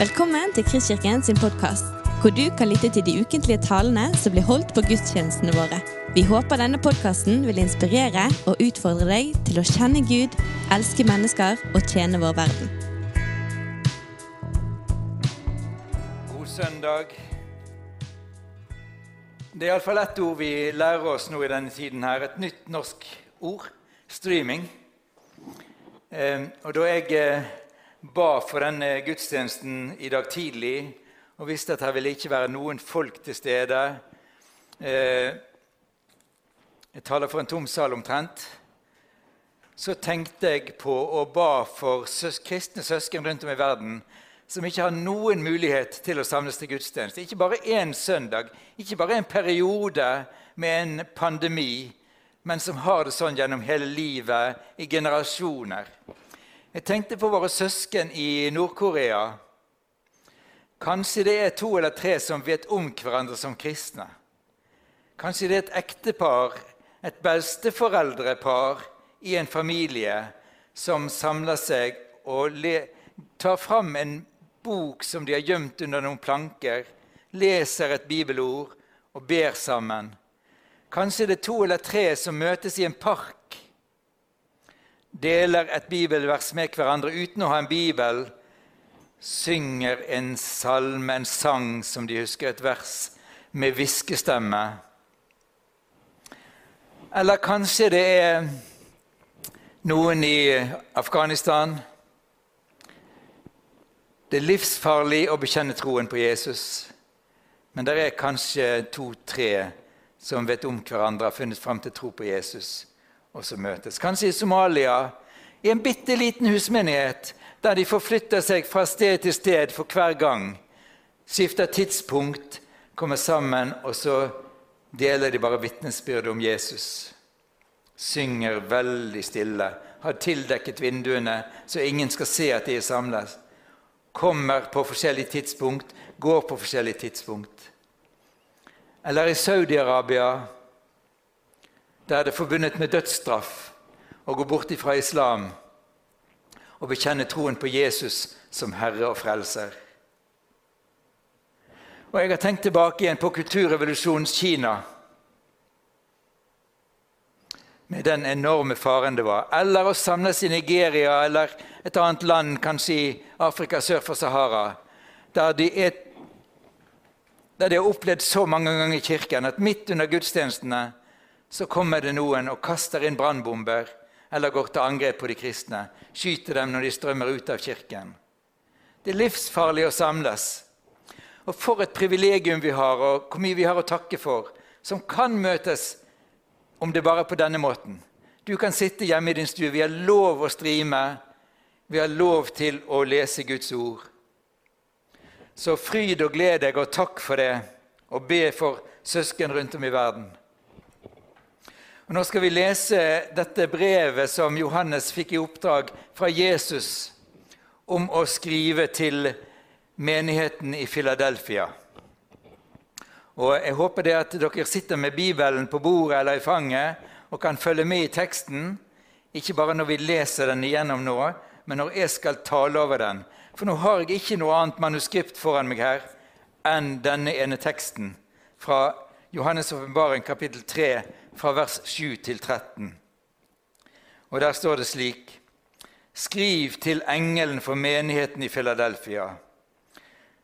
Velkommen til Kristkirken sin podkast, hvor du kan lytte til de ukentlige talene som blir holdt på gudstjenestene våre. Vi håper denne podkasten vil inspirere og utfordre deg til å kjenne Gud, elske mennesker og tjene vår verden. God søndag. Det er iallfall ett ord vi lærer oss nå i denne tiden her. Et nytt norsk ord. Streaming. Eh, og da jeg eh, ba for denne gudstjenesten i dag tidlig og visste at her ville ikke være noen folk til stede eh, Jeg taler for en tom sal omtrent. Så tenkte jeg på og ba for kristne søsken rundt om i verden som ikke har noen mulighet til å samles til gudstjeneste. Ikke bare én søndag, ikke bare en periode med en pandemi, men som har det sånn gjennom hele livet, i generasjoner. Jeg tenkte på våre søsken i Nord-Korea. Kanskje det er to eller tre som vet om hverandre som kristne. Kanskje det er et ektepar, et besteforeldrepar i en familie som samler seg og tar fram en bok som de har gjemt under noen planker, leser et bibelord og ber sammen. Kanskje det er to eller tre som møtes i en park, deler et bibelvers med hverandre uten å ha en bibel, synger en salme, en sang som de husker et vers, med hviskestemme. Eller kanskje det er noen i Afghanistan. Det er livsfarlig å bekjenne troen på Jesus, men det er kanskje to-tre som vet om hverandre, har funnet fram til tro på Jesus, og så møtes. Kanskje i Somalia, i en bitte liten husmenighet, der de forflytter seg fra sted til sted for hver gang. Skifter tidspunkt, kommer sammen, og så deler de bare vitnesbyrdet om Jesus. Synger veldig stille, har tildekket vinduene så ingen skal se at de er samlet. Kommer på forskjellig tidspunkt, går på forskjellig tidspunkt. Eller i Saudi-Arabia, der det forbundet med dødsstraff å gå bort fra islam og bekjenne troen på Jesus som Herre og Frelser. Og Jeg har tenkt tilbake igjen på kulturrevolusjonens Kina. Med den enorme faren det var. Eller å samles i Nigeria eller et annet land, kanskje i Afrika sør for Sahara, der de er der de har opplevd så mange ganger i kirken at midt under gudstjenestene så kommer det noen og kaster inn brannbomber eller går til angrep på de kristne, skyter dem når de strømmer ut av kirken. Det er livsfarlig å samles. Og for et privilegium vi har, og hvor mye vi har å takke for, som kan møtes om det bare er på denne måten. Du kan sitte hjemme i din stue. Vi har lov å strime. Vi har lov til å lese Guds ord. Så fryd og gled deg, og takk for det, og be for søsken rundt om i verden. Og nå skal vi lese dette brevet som Johannes fikk i oppdrag fra Jesus om å skrive til menigheten i Filadelfia. Jeg håper det at dere sitter med Bibelen på bordet eller i fanget og kan følge med i teksten, ikke bare når vi leser den igjennom nå, men når jeg skal tale over den. For nå har jeg ikke noe annet manuskript foran meg her enn denne ene teksten fra Johannes' åpenbaring kapittel 3, fra vers 7 til 13. Og der står det slik.: Skriv til engelen for menigheten i Filadelfia.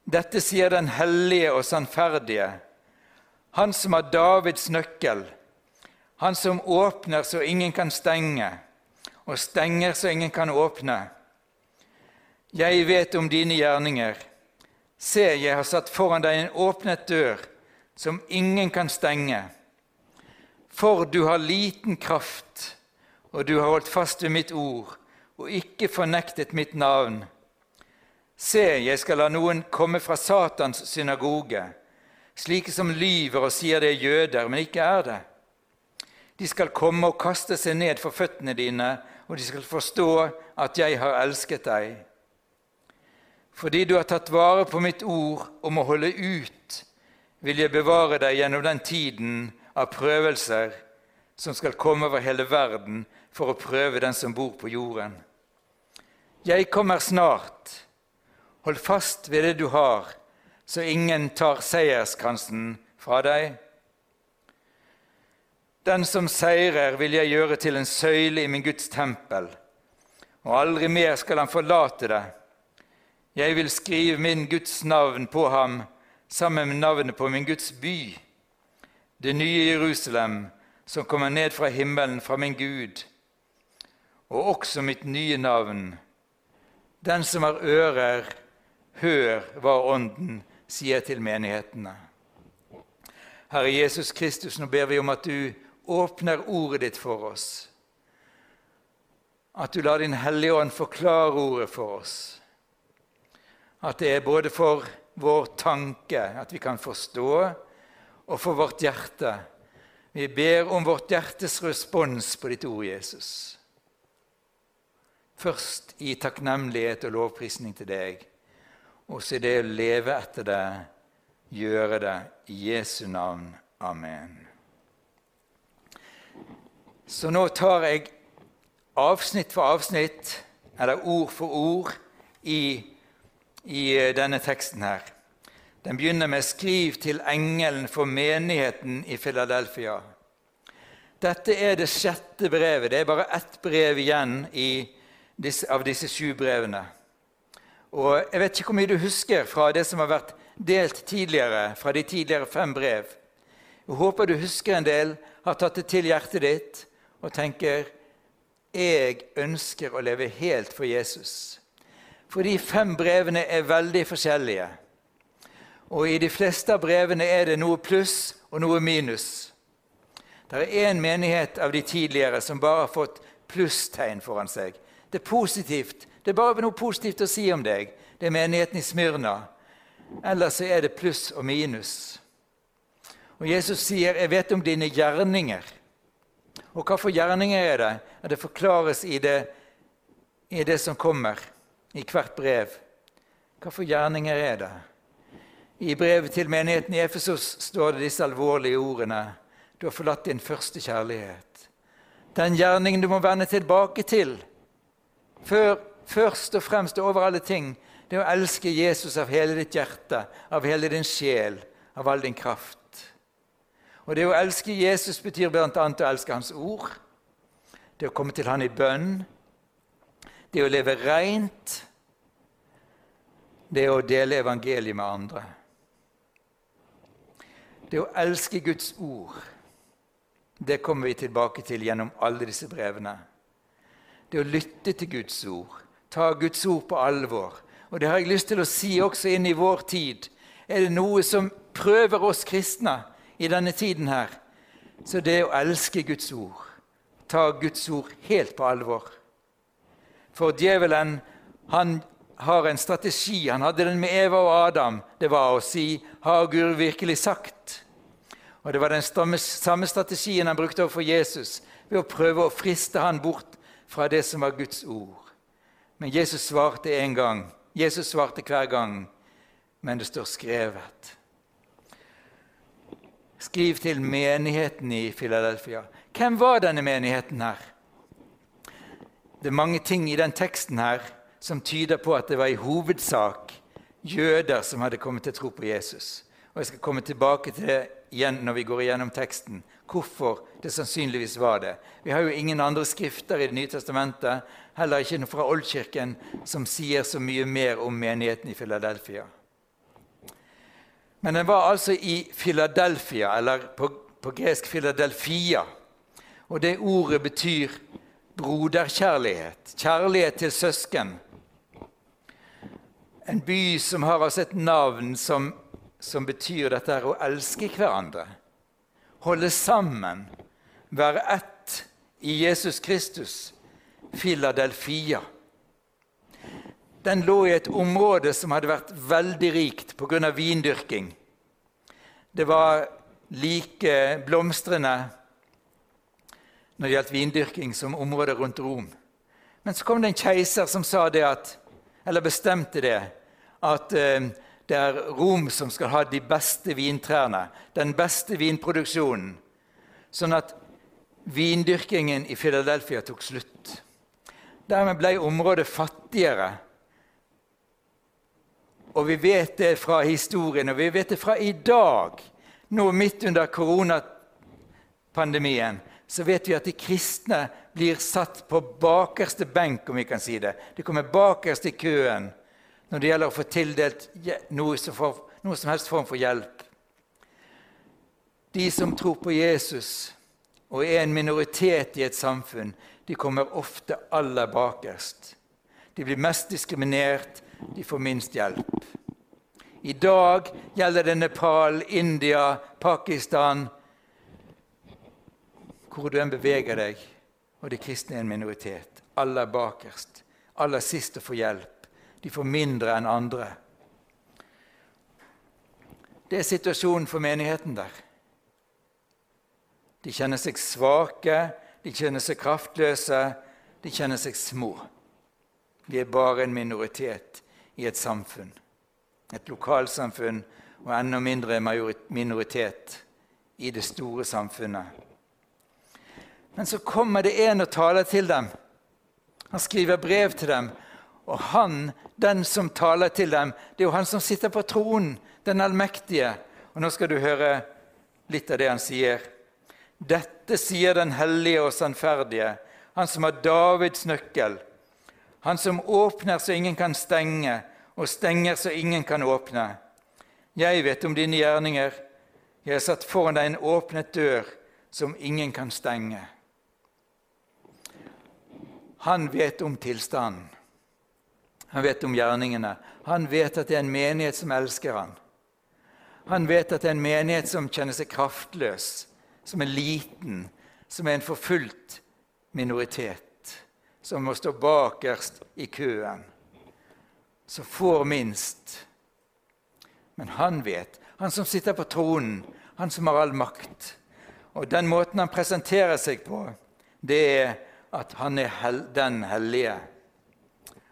Dette sier den hellige og sannferdige, han som har Davids nøkkel, han som åpner så ingen kan stenge, og stenger så ingen kan åpne. Jeg vet om dine gjerninger. Se, jeg har satt foran deg en åpnet dør som ingen kan stenge. For du har liten kraft, og du har holdt fast ved mitt ord og ikke fornektet mitt navn. Se, jeg skal la noen komme fra Satans synagoge, slike som lyver og sier det er jøder, men ikke er det. De skal komme og kaste seg ned for føttene dine, og de skal forstå at jeg har elsket deg. Fordi du har tatt vare på mitt ord om å holde ut, vil jeg bevare deg gjennom den tiden av prøvelser som skal komme over hele verden for å prøve den som bor på jorden. Jeg kommer snart. Hold fast ved det du har, så ingen tar seierskransen fra deg. Den som seirer, vil jeg gjøre til en søyle i min Guds tempel, og aldri mer skal han forlate det. Jeg vil skrive min Guds navn på ham sammen med navnet på min Guds by, det nye Jerusalem, som kommer ned fra himmelen, fra min Gud, og også mitt nye navn. Den som har ører, hør hva Ånden sier til menighetene. Herre Jesus Kristus, nå ber vi om at du åpner ordet ditt for oss. At du lar Din Hellige Ånd forklare ordet for oss. At det er både for vår tanke, at vi kan forstå, og for vårt hjerte. Vi ber om vårt hjertes respons på ditt ord, Jesus. Først i takknemlighet og lovprisning til deg, og så i det å leve etter det, gjøre det i Jesu navn. Amen. Så nå tar jeg avsnitt for avsnitt, eller ord for ord, i, i denne teksten her. Den begynner med 'Skriv til engelen for menigheten i Filadelfia'. Dette er det sjette brevet. Det er bare ett brev igjen disse, av disse sju brevene. Og Jeg vet ikke hvor mye du husker fra det som har vært delt tidligere, fra de tidligere fem brev. Jeg håper du husker en del, har tatt det til hjertet ditt og tenker jeg ønsker å leve helt for Jesus. For de fem brevene er veldig forskjellige. Og i de fleste av brevene er det noe pluss og noe minus. Det er én menighet av de tidligere som bare har fått plusstegn foran seg. Det er positivt. Det er bare noe positivt å si om deg. Det er menigheten i Smyrna. Ellers så er det pluss og minus. Og Jesus sier, 'Jeg vet om dine gjerninger'. Og hva for gjerninger er det? Det forklares i det, i det som kommer, i hvert brev. Hva for gjerninger er det? I brevet til menigheten i Efesos står det disse alvorlige ordene. Du har forlatt din første kjærlighet. Den gjerningen du må vende tilbake til, før, først og fremst over alle ting, det er å elske Jesus av hele ditt hjerte, av hele din sjel, av all din kraft. Og det å elske Jesus betyr bl.a. å elske Hans ord, det å komme til Han i bønn, det å leve rent, det å dele evangeliet med andre. Det å elske Guds ord, det kommer vi tilbake til gjennom alle disse brevene. Det å lytte til Guds ord, ta Guds ord på alvor. Og det har jeg lyst til å si også inn i vår tid. Er det noe som prøver oss kristne i denne tiden her, så det å elske Guds ord, ta Guds ord helt på alvor. For djevelen han har en strategi. Han hadde den med Eva og Adam. Det var å si 'Har Gud virkelig sagt?' Og Det var den samme strategien han brukte overfor Jesus, ved å prøve å friste han bort fra det som var Guds ord. Men Jesus svarte en gang. Jesus svarte hver gang, men det står skrevet. Skriv til menigheten i Filadelfia. Hvem var denne menigheten her? Det er mange ting i den teksten her som tyder på at det var i hovedsak jøder som hadde kommet til tro på Jesus. Og Jeg skal komme tilbake til det igjen når vi går igjennom teksten, hvorfor det sannsynligvis var det. Vi har jo ingen andre skrifter i Det nye testamentet, heller ikke noe fra Oldkirken, som sier så mye mer om menigheten i Philadelphia. Men den var altså i Philadelphia, eller på, på gresk Philadelphia. Og det ordet betyr broderkjærlighet. Kjærlighet til søsken. En by som har altså et navn som, som betyr dette å elske hverandre. Holde sammen. Være ett i Jesus Kristus. Filadelfia. Den lå i et område som hadde vært veldig rikt pga. vindyrking. Det var like blomstrende når det gjaldt vindyrking, som området rundt Rom. Men så kom det en keiser som at, bestemte det, at eh, det er Rom som skal ha de beste vintrærne, den beste vinproduksjonen. Sånn at vindyrkingen i Philadelphia tok slutt. Dermed ble området fattigere. og vi vet det fra historien, og vi vet det fra i dag, nå midt under koronapandemien, så vet vi at de kristne blir satt på bakerste benk, om vi kan si det. De kommer bakerst i køen når det gjelder å få tildelt noe som, helst form for hjelp. De som tror på Jesus og er en minoritet i et samfunn, de kommer ofte aller bakerst. De blir mest diskriminert, de får minst hjelp. I dag gjelder det Nepal, India, Pakistan Hvor du enn beveger deg, og de kristne er en minoritet. Aller bakerst. Aller sist å få hjelp. De får mindre enn andre. Det er situasjonen for menigheten der. De kjenner seg svake, de kjenner seg kraftløse, de kjenner seg små. De er bare en minoritet i et samfunn. Et lokalsamfunn og enda mindre minoritet i det store samfunnet. Men så kommer det en og taler til dem. Han skriver brev til dem. Og han, den som taler til dem, det er jo han som sitter på tronen, den allmektige. Og nå skal du høre litt av det han sier. Dette sier den hellige og sannferdige, han som har Davids nøkkel. Han som åpner så ingen kan stenge, og stenger så ingen kan åpne. Jeg vet om dine gjerninger. Jeg har satt foran deg en åpnet dør som ingen kan stenge. Han vet om tilstanden. Han vet om gjerningene. Han vet at det er en menighet som elsker han. Han vet at det er en menighet som kjenner seg kraftløs, som er liten, som er en forfulgt minoritet som må stå bakerst i køen, som får minst. Men han vet, han som sitter på tronen, han som har all makt. Og den måten han presenterer seg på, det er at han er den hellige,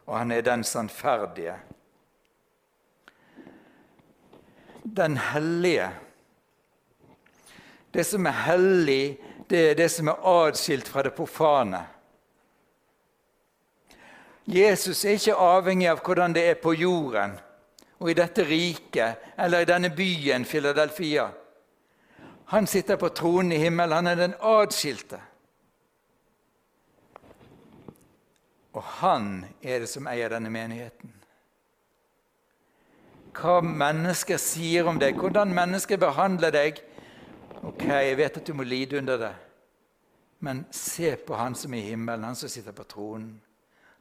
og han er den sannferdige. Den hellige. Det som er hellig, det er det som er adskilt fra det profane. Jesus er ikke avhengig av hvordan det er på jorden og i dette riket eller i denne byen Philadelphia. Han sitter på tronen i himmelen. Han er den adskilte. Og han er det som eier denne menigheten. Hva mennesker sier om deg, hvordan mennesker behandler deg Ok, jeg vet at du må lide under det, men se på Han som er i himmelen, Han som sitter på tronen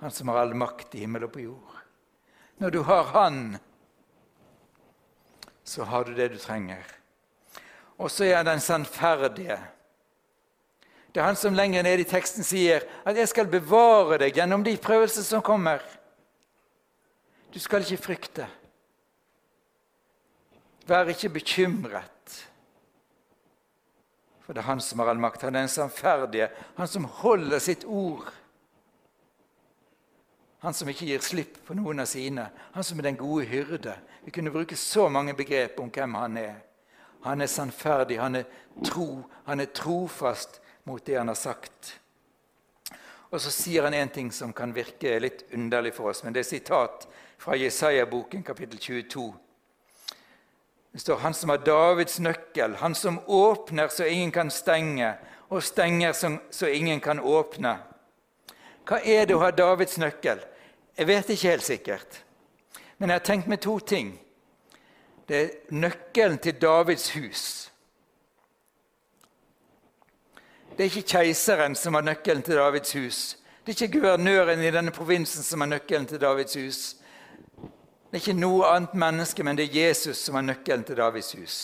han som har all makt i himmel og på jord. Når du har Han, så har du det du trenger. Og så er han den sannferdige. Det er han som lenger nede i teksten sier at 'jeg skal bevare deg gjennom de prøvelser som kommer'. Du skal ikke frykte. Vær ikke bekymret. For det er han som har all makt. Han er den sannferdige, han som holder sitt ord. Han som ikke gir slipp på noen av sine. Han som er den gode hyrde. Vi kunne bruke så mange begrep om hvem han er. Han er sannferdig, han er tro, han er trofast mot det han har sagt. Og så sier han en ting som kan virke litt underlig for oss, men det er sitat fra Jesaja-boken, kapittel 22. Det står 'Han som har Davids nøkkel, han som åpner så ingen kan stenge', og stenger så ingen kan åpne. Hva er det å ha Davids nøkkel? Jeg vet ikke helt sikkert. Men jeg har tenkt meg to ting. Det er nøkkelen til Davids hus. Det er ikke keiseren som har nøkkelen til Davids hus. Det er ikke guvernøren i denne provinsen som har nøkkelen til Davids hus. Det er ikke noe annet menneske, men det er Jesus som har nøkkelen til Davids hus.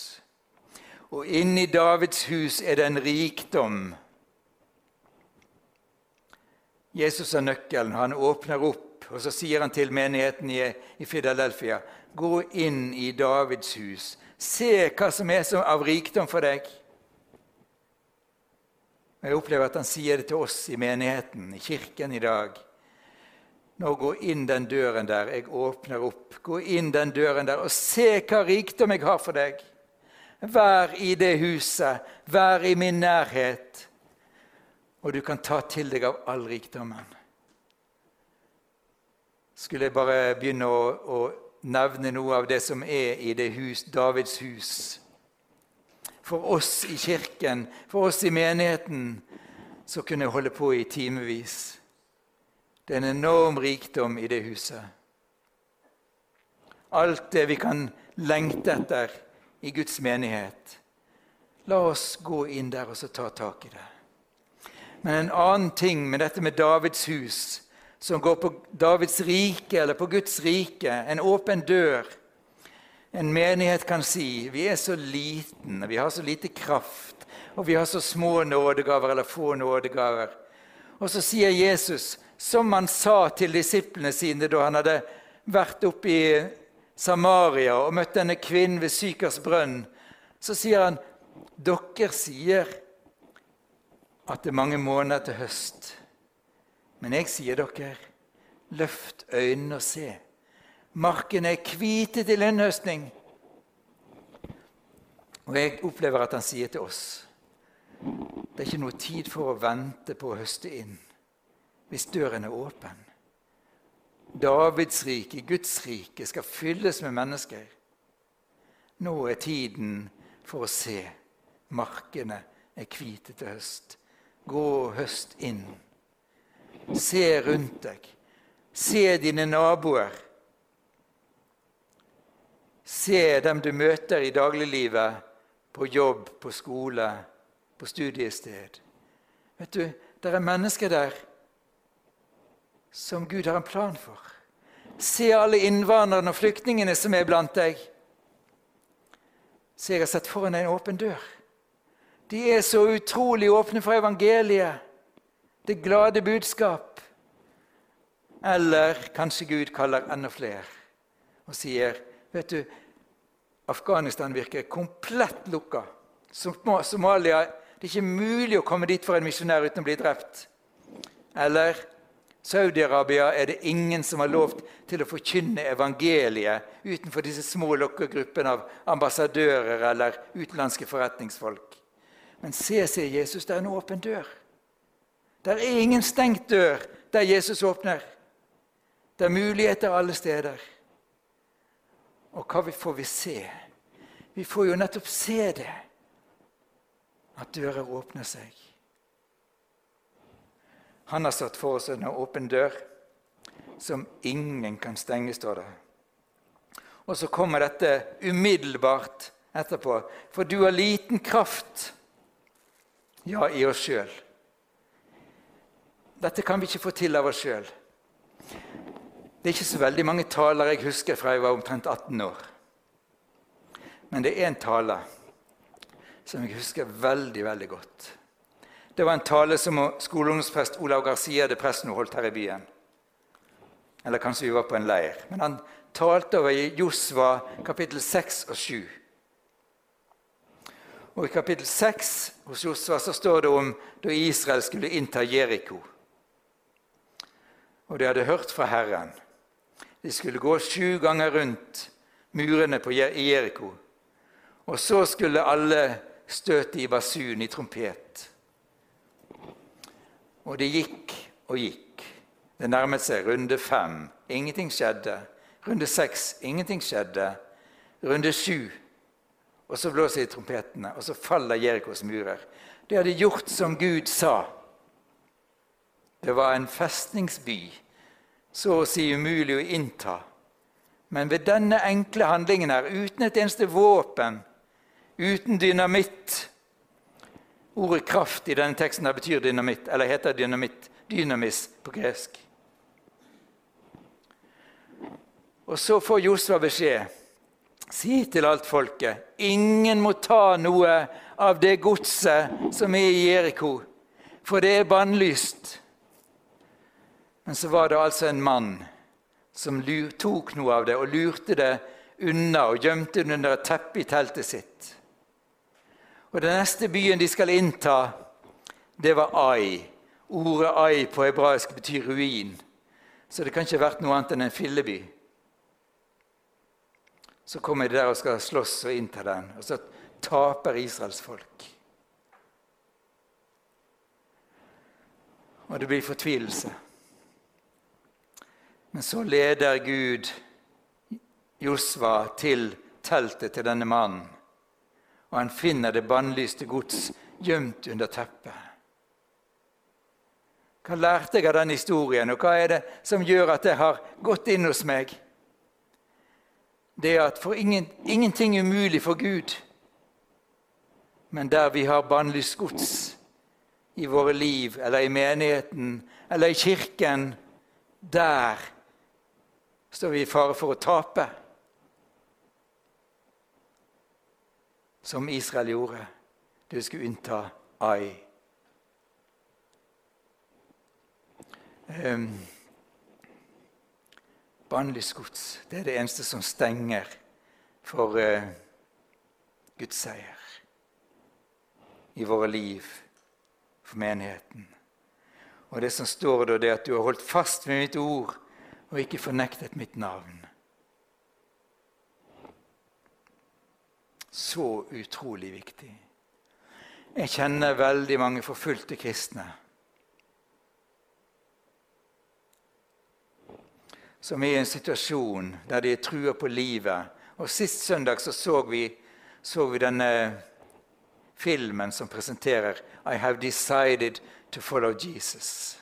Og inni Davids hus er det en rikdom. Jesus har nøkkelen. Han åpner opp og så sier han til menigheten i, Fidelelfia, Gå inn i Davids hus. Se hva som er av rikdom for deg. Jeg opplever at han sier det til oss i menigheten, i kirken i dag. Nå gå inn den døren der. Jeg åpner opp. Gå inn den døren der og se hva rikdom jeg har for deg. Vær i det huset. Vær i min nærhet. Og du kan ta til deg av all rikdommen skulle jeg bare begynne å, å nevne noe av det som er i det hus, Davids hus. For oss i kirken, for oss i menigheten, så kunne jeg holde på i timevis. Det er en enorm rikdom i det huset. Alt det vi kan lengte etter i Guds menighet. La oss gå inn der og så ta tak i det. Men en annen ting med dette med Davids hus som går på Davids rike eller på Guds rike, en åpen dør. En menighet kan si vi er så liten, vi har så lite kraft, og vi har så små nådegaver eller få nådegaver. Og så sier Jesus, som han sa til disiplene sine da han hadde vært oppe i Samaria og møtt denne kvinnen ved Sykers brønn, så sier han dere sier at det er mange måneder til høst. Men jeg sier dere, løft øynene og se. Markene er hvite til innhøstning. Og jeg opplever at han sier til oss det er ikke noe tid for å vente på å høste inn hvis døren er åpen. Davids rike, Guds rike, skal fylles med mennesker. Nå er tiden for å se. Markene er hvite til høst. Gå og høst inn. Se rundt deg. Se dine naboer. Se dem du møter i dagliglivet, på jobb, på skole, på studiested. Vet du, Det er mennesker der som Gud har en plan for. Se alle innvandrerne og flyktningene som er blant deg. Så jeg har sett foran deg en åpen dør. De er så utrolig åpne for evangeliet det glade budskap. Eller kanskje Gud kaller enda flere og sier vet du, Afghanistan virker komplett lukka. Somalia det er ikke mulig å komme dit for en misjonær uten å bli drept. Eller Saudi-Arabia er det ingen som har lov til å forkynne evangeliet utenfor disse små lokkegruppene av ambassadører eller utenlandske forretningsfolk. Men se, sier Jesus, det er en åpen dør. Det er ingen stengt dør der Jesus åpner. Det er muligheter alle steder. Og hva får vi se? Vi får jo nettopp se det. At dører åpner seg. Han har satt for oss en åpen dør som ingen kan stenge, står det. Og så kommer dette umiddelbart etterpå. For du har liten kraft, ja, i oss sjøl. Dette kan vi ikke få til av oss sjøl. Det er ikke så veldig mange taler jeg husker fra jeg var omtrent 18 år. Men det er en tale som jeg husker veldig, veldig godt. Det var en tale som skoleungdomsprest Olav Garcia de Presno holdt her i byen. Eller kanskje vi var på en leir. Men han talte over Josva kapittel 6 og 7. Og I kapittel 6 hos Josva så står det om da Israel skulle innta Jeriko og de hadde hørt fra Herren. De skulle gå sju ganger rundt murene på Jeriko. Og så skulle alle støte i basun, i trompet. Og det gikk og gikk. Det nærmet seg runde fem. Ingenting skjedde. Runde seks. Ingenting skjedde. Runde sju. Og så blåser de trompetene, og så faller Jerikos murer. De hadde gjort som Gud sa. Det var en festningsby, så å si umulig å innta. Men ved denne enkle handlingen her, uten et eneste våpen, uten dynamitt Ordet 'kraft' i denne teksten her betyr dynamitt, eller heter dynamitt, dynamis på gresk. Og så får Josva beskjed. Si til alt folket ingen må ta noe av det godset som er i Jeriko, for det er bannlyst. Men så var det altså en mann som tok noe av det og lurte det unna og gjemte det under et teppe i teltet sitt. Og Den neste byen de skal innta, det var Ai. Ordet Ai på hebraisk betyr ruin, så det kan ikke ha vært noe annet enn en filleby. Så kommer de der og skal slåss og innta den, og så taper Israels folk. Og det blir fortvilelse. Men så leder Gud Josva til teltet til denne mannen, og han finner det bannlyste gods gjemt under teppet. Hva lærte jeg av den historien, og hva er det som gjør at det har gått inn hos meg? Det er at for ingen, ingenting er umulig for Gud. Men der vi har bannlyst gods i våre liv, eller i menigheten, eller i kirken, der står vi i fare for å tape. Som Israel gjorde. Du skulle unnta Ai. Um, Bannlyst gods det er det eneste som stenger for uh, Guds seier i våre liv, for menigheten. Og det som står da, det er at du har holdt fast ved mitt ord og ikke fornektet mitt navn. Så utrolig viktig. Jeg kjenner veldig mange forfulgte kristne som er i en situasjon der de truer på livet. Og Sist søndag så, så, vi, så vi denne filmen som presenterer I have decided to follow Jesus.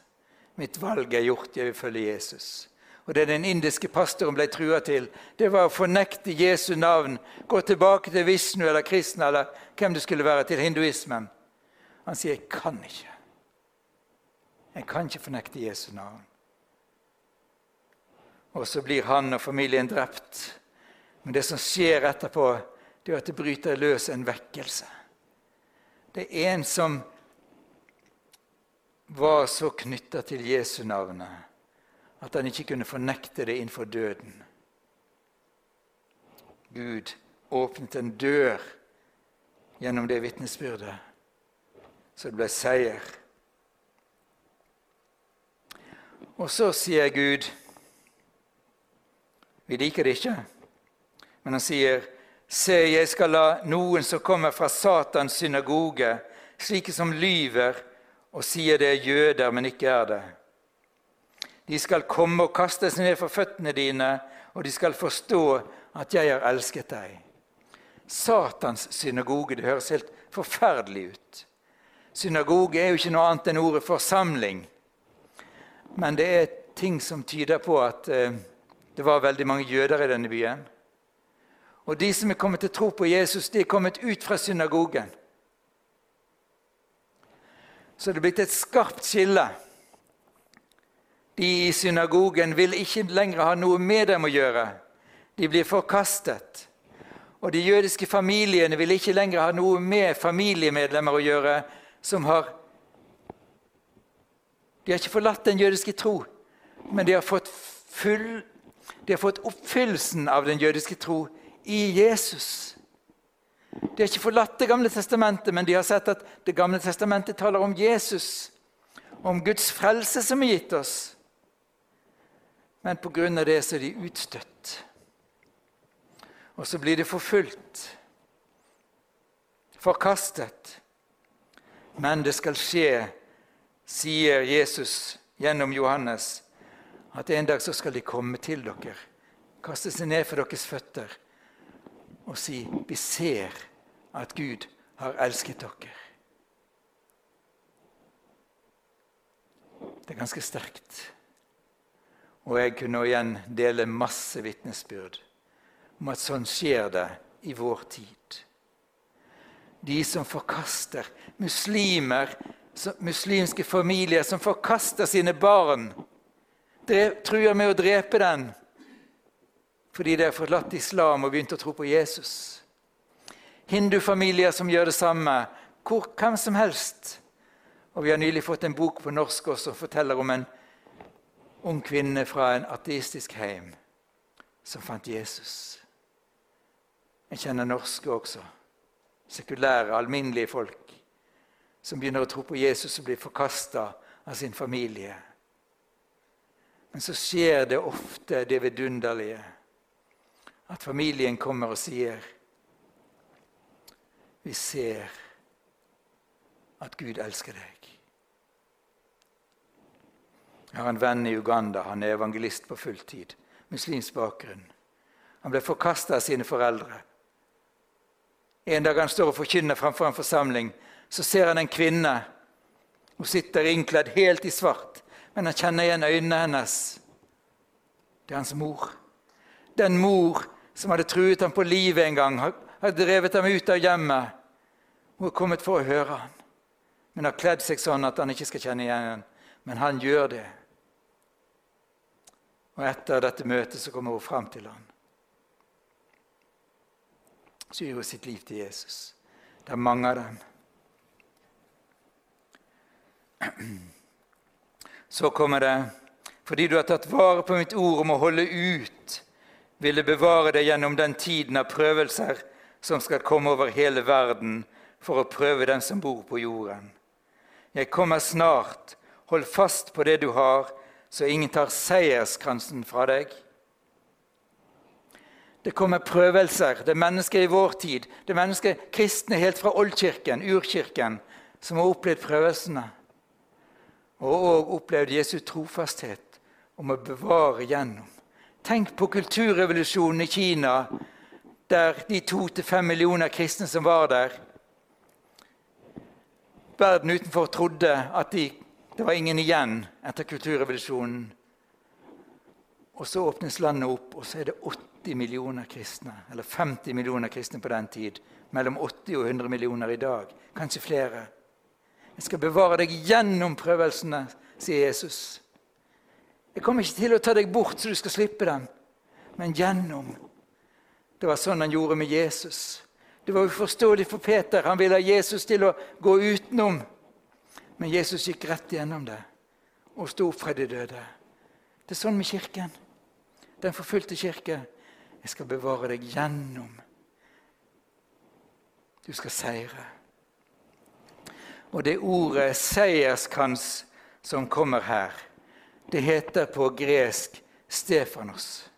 Mitt valg er gjort, jeg vil følge Jesus. Og Det den indiske pastoren ble trua til, det var å fornekte Jesu navn, gå tilbake til Vishnu eller kristne eller hvem det skulle være, til hinduismen. Han sier 'jeg kan ikke'. Jeg kan ikke fornekte Jesu navn. Og så blir han og familien drept. Men det som skjer etterpå, det er at det bryter løs en vekkelse. Det er en som var så knytta til Jesu navnet at han ikke kunne fornekte det innenfor døden. Gud åpnet en dør gjennom det vitnesbyrdet, så det ble seier. Og så sier Gud Vi liker det ikke, men han sier Se, jeg skal la noen som kommer fra Satans synagoge, slike som lyver og sier det er jøder, men ikke er det. De skal komme og kaste seg ned for føttene dine, og de skal forstå at jeg har elsket deg. Satans synagoge. Det høres helt forferdelig ut. Synagoge er jo ikke noe annet enn ordet forsamling. Men det er ting som tyder på at eh, det var veldig mange jøder i denne byen. Og de som er kommet til tro på Jesus, de er kommet ut fra synagogen. Så det er blitt et skarpt skille. De i synagogen vil ikke lenger ha noe med dem å gjøre. De blir forkastet. Og de jødiske familiene vil ikke lenger ha noe med familiemedlemmer å gjøre som har De har ikke forlatt den jødiske tro, men de har fått, full, de har fått oppfyllelsen av den jødiske tro i Jesus. De har ikke forlatt Det gamle testamentet, men de har sett at Det gamle testamentet taler om Jesus, om Guds frelse som er gitt oss. Men pga. det så er de utstøtt. Og så blir de forfulgt, forkastet. Men det skal skje, sier Jesus gjennom Johannes, at en dag så skal de komme til dere, kaste seg ned for deres føtter og si vi ser at Gud har elsket dere. Det er ganske sterkt. Og jeg kunne igjen dele masse vitnesbyrd om at sånn skjer det i vår tid. De som forkaster muslimer, muslimske familier som forkaster sine barn, truer med å drepe den fordi de har forlatt islam og begynt å tro på Jesus. Hindufamilier som gjør det samme. Hvor, hvem som helst. Og Vi har nylig fått en bok på norsk også, som forteller om en ung kvinne fra en ateistisk heim som fant Jesus. Jeg kjenner norske også. Sekulære, alminnelige folk som begynner å tro på Jesus og blir forkasta av sin familie. Men så skjer det ofte det vidunderlige at familien kommer og sier Vi ser at Gud elsker deg. Jeg har en venn i Uganda. Han er evangelist på fulltid. Muslimsk bakgrunn. Han ble forkasta av sine foreldre. En dag han står og forkynner framfor en forsamling, så ser han en kvinne. Hun sitter innkledd helt i svart, men han kjenner igjen øynene hennes. Det er hans mor. Den mor som hadde truet ham på livet en gang, hadde drevet ham ut av hjemmet. Hun er kommet for å høre ham, men har kledd seg sånn at han ikke skal kjenne igjen henne. Men han gjør det. Og etter dette møtet så kommer hun fram til ham så gir hun sitt liv til Jesus. Det er mange av dem. Så kommer det fordi du har tatt vare på mitt ord om å holde ut, vil det bevare deg gjennom den tiden av prøvelser som skal komme over hele verden for å prøve den som bor på jorden. Jeg kommer snart. Hold fast på det du har, så ingen tar seierskransen fra deg. Det kommer prøvelser. Det er mennesker i vår tid, det er mennesker kristne helt fra oldkirken, urkirken, som har opplevd prøvelsene. Og òg opplevd Jesu trofasthet om å bevare gjennom. Tenk på kulturrevolusjonen i Kina, der de to til fem millioner kristne som var der Verden utenfor trodde at de, det var ingen igjen etter kulturrevolusjonen. Og så åpnes landet opp, og så er det 80 80 millioner kristne, eller 50 millioner kristne på den tid. Mellom 80 og 100 millioner i dag. Kanskje flere. Jeg skal bevare deg gjennom prøvelsene, sier Jesus. Jeg kommer ikke til å ta deg bort så du skal slippe dem, men gjennom. Det var sånn han gjorde med Jesus. Det var uforståelig for Peter. Han ville ha Jesus til å gå utenom. Men Jesus gikk rett gjennom det og sto opp fra de døde. Det er sånn med Kirken. Den forfulgte kirke. Jeg skal bevare deg gjennom. Du skal seire. Og det ordet 'seierskrans' som kommer her, det heter på gresk 'Stefanos'.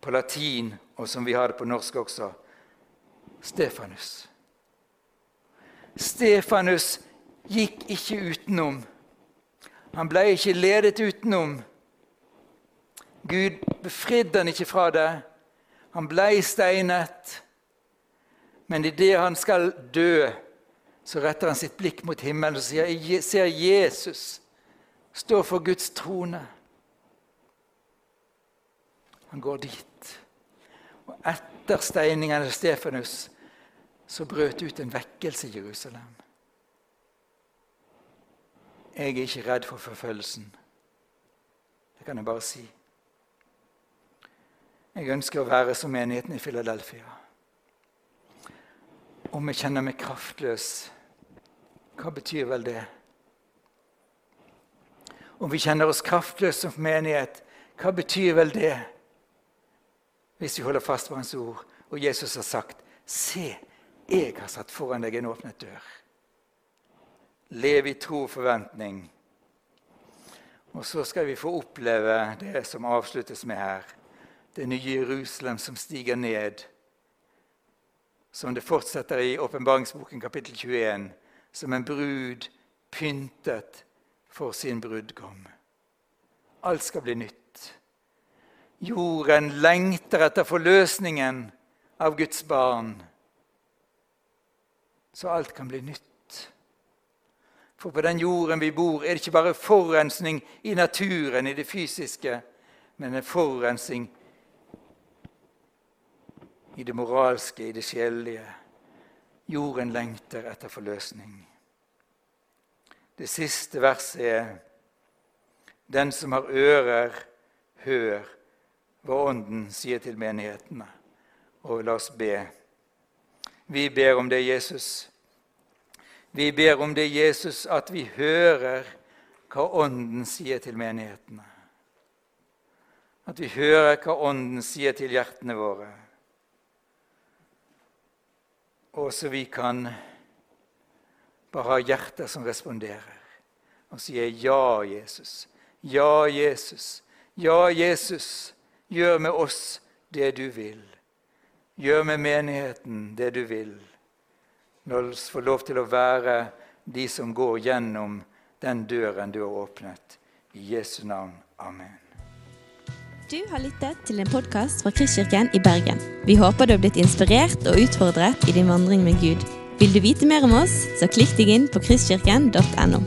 På latin, og som vi har det på norsk også, Stefanus. Stefanus gikk ikke utenom. Han ble ikke ledet utenom. Gud befridde han ikke fra det. Han ble steinet. Men idet han skal dø, så retter han sitt blikk mot himmelen og sier, ser Jesus stå for Guds trone. Han går dit. Og etter steiningen av Stefanus så brøt ut en vekkelse i Jerusalem. Jeg er ikke redd for forfølgelsen. Det kan jeg bare si. Jeg ønsker å være som menigheten i Philadelphia. Om jeg kjenner meg kraftløs, hva betyr vel det? Om vi kjenner oss kraftløse som menighet, hva betyr vel det? Hvis vi holder fast på Hans ord, og Jesus har sagt, 'Se, jeg har satt foran deg en åpnet dør'. Lev i tro og forventning. Og så skal vi få oppleve det som avsluttes med her det nye Jerusalem som stiger ned, som det fortsetter i åpenbaringsboken kapittel 21, som en brud pyntet for sin brudgom. Alt skal bli nytt. Jorden lengter etter forløsningen av Guds barn, så alt kan bli nytt. For på den jorden vi bor, er det ikke bare forurensning i naturen, i det fysiske, men en forurensning i det moralske, i det sjelelige. Jorden lengter etter forløsning. Det siste verset er Den som har ører, hør hva Ånden sier til menighetene. Og la oss be. Vi ber om det, Jesus. Vi ber om det, Jesus, at vi hører hva Ånden sier til menighetene. At vi hører hva Ånden sier til hjertene våre og så vi kan bare ha hjerter som responderer og sier 'Ja, Jesus'. Ja, Jesus. Ja, Jesus. Gjør med oss det du vil. Gjør med menigheten det du vil. La oss få lov til å være de som går gjennom den døren du har åpnet. I Jesu navn. Amen. Du har lyttet til en podkast fra Kristkirken i Bergen. Vi håper du har blitt inspirert og utfordret i din vandring med Gud. Vil du vite mer om oss, så klikk deg inn på kristkirken.no.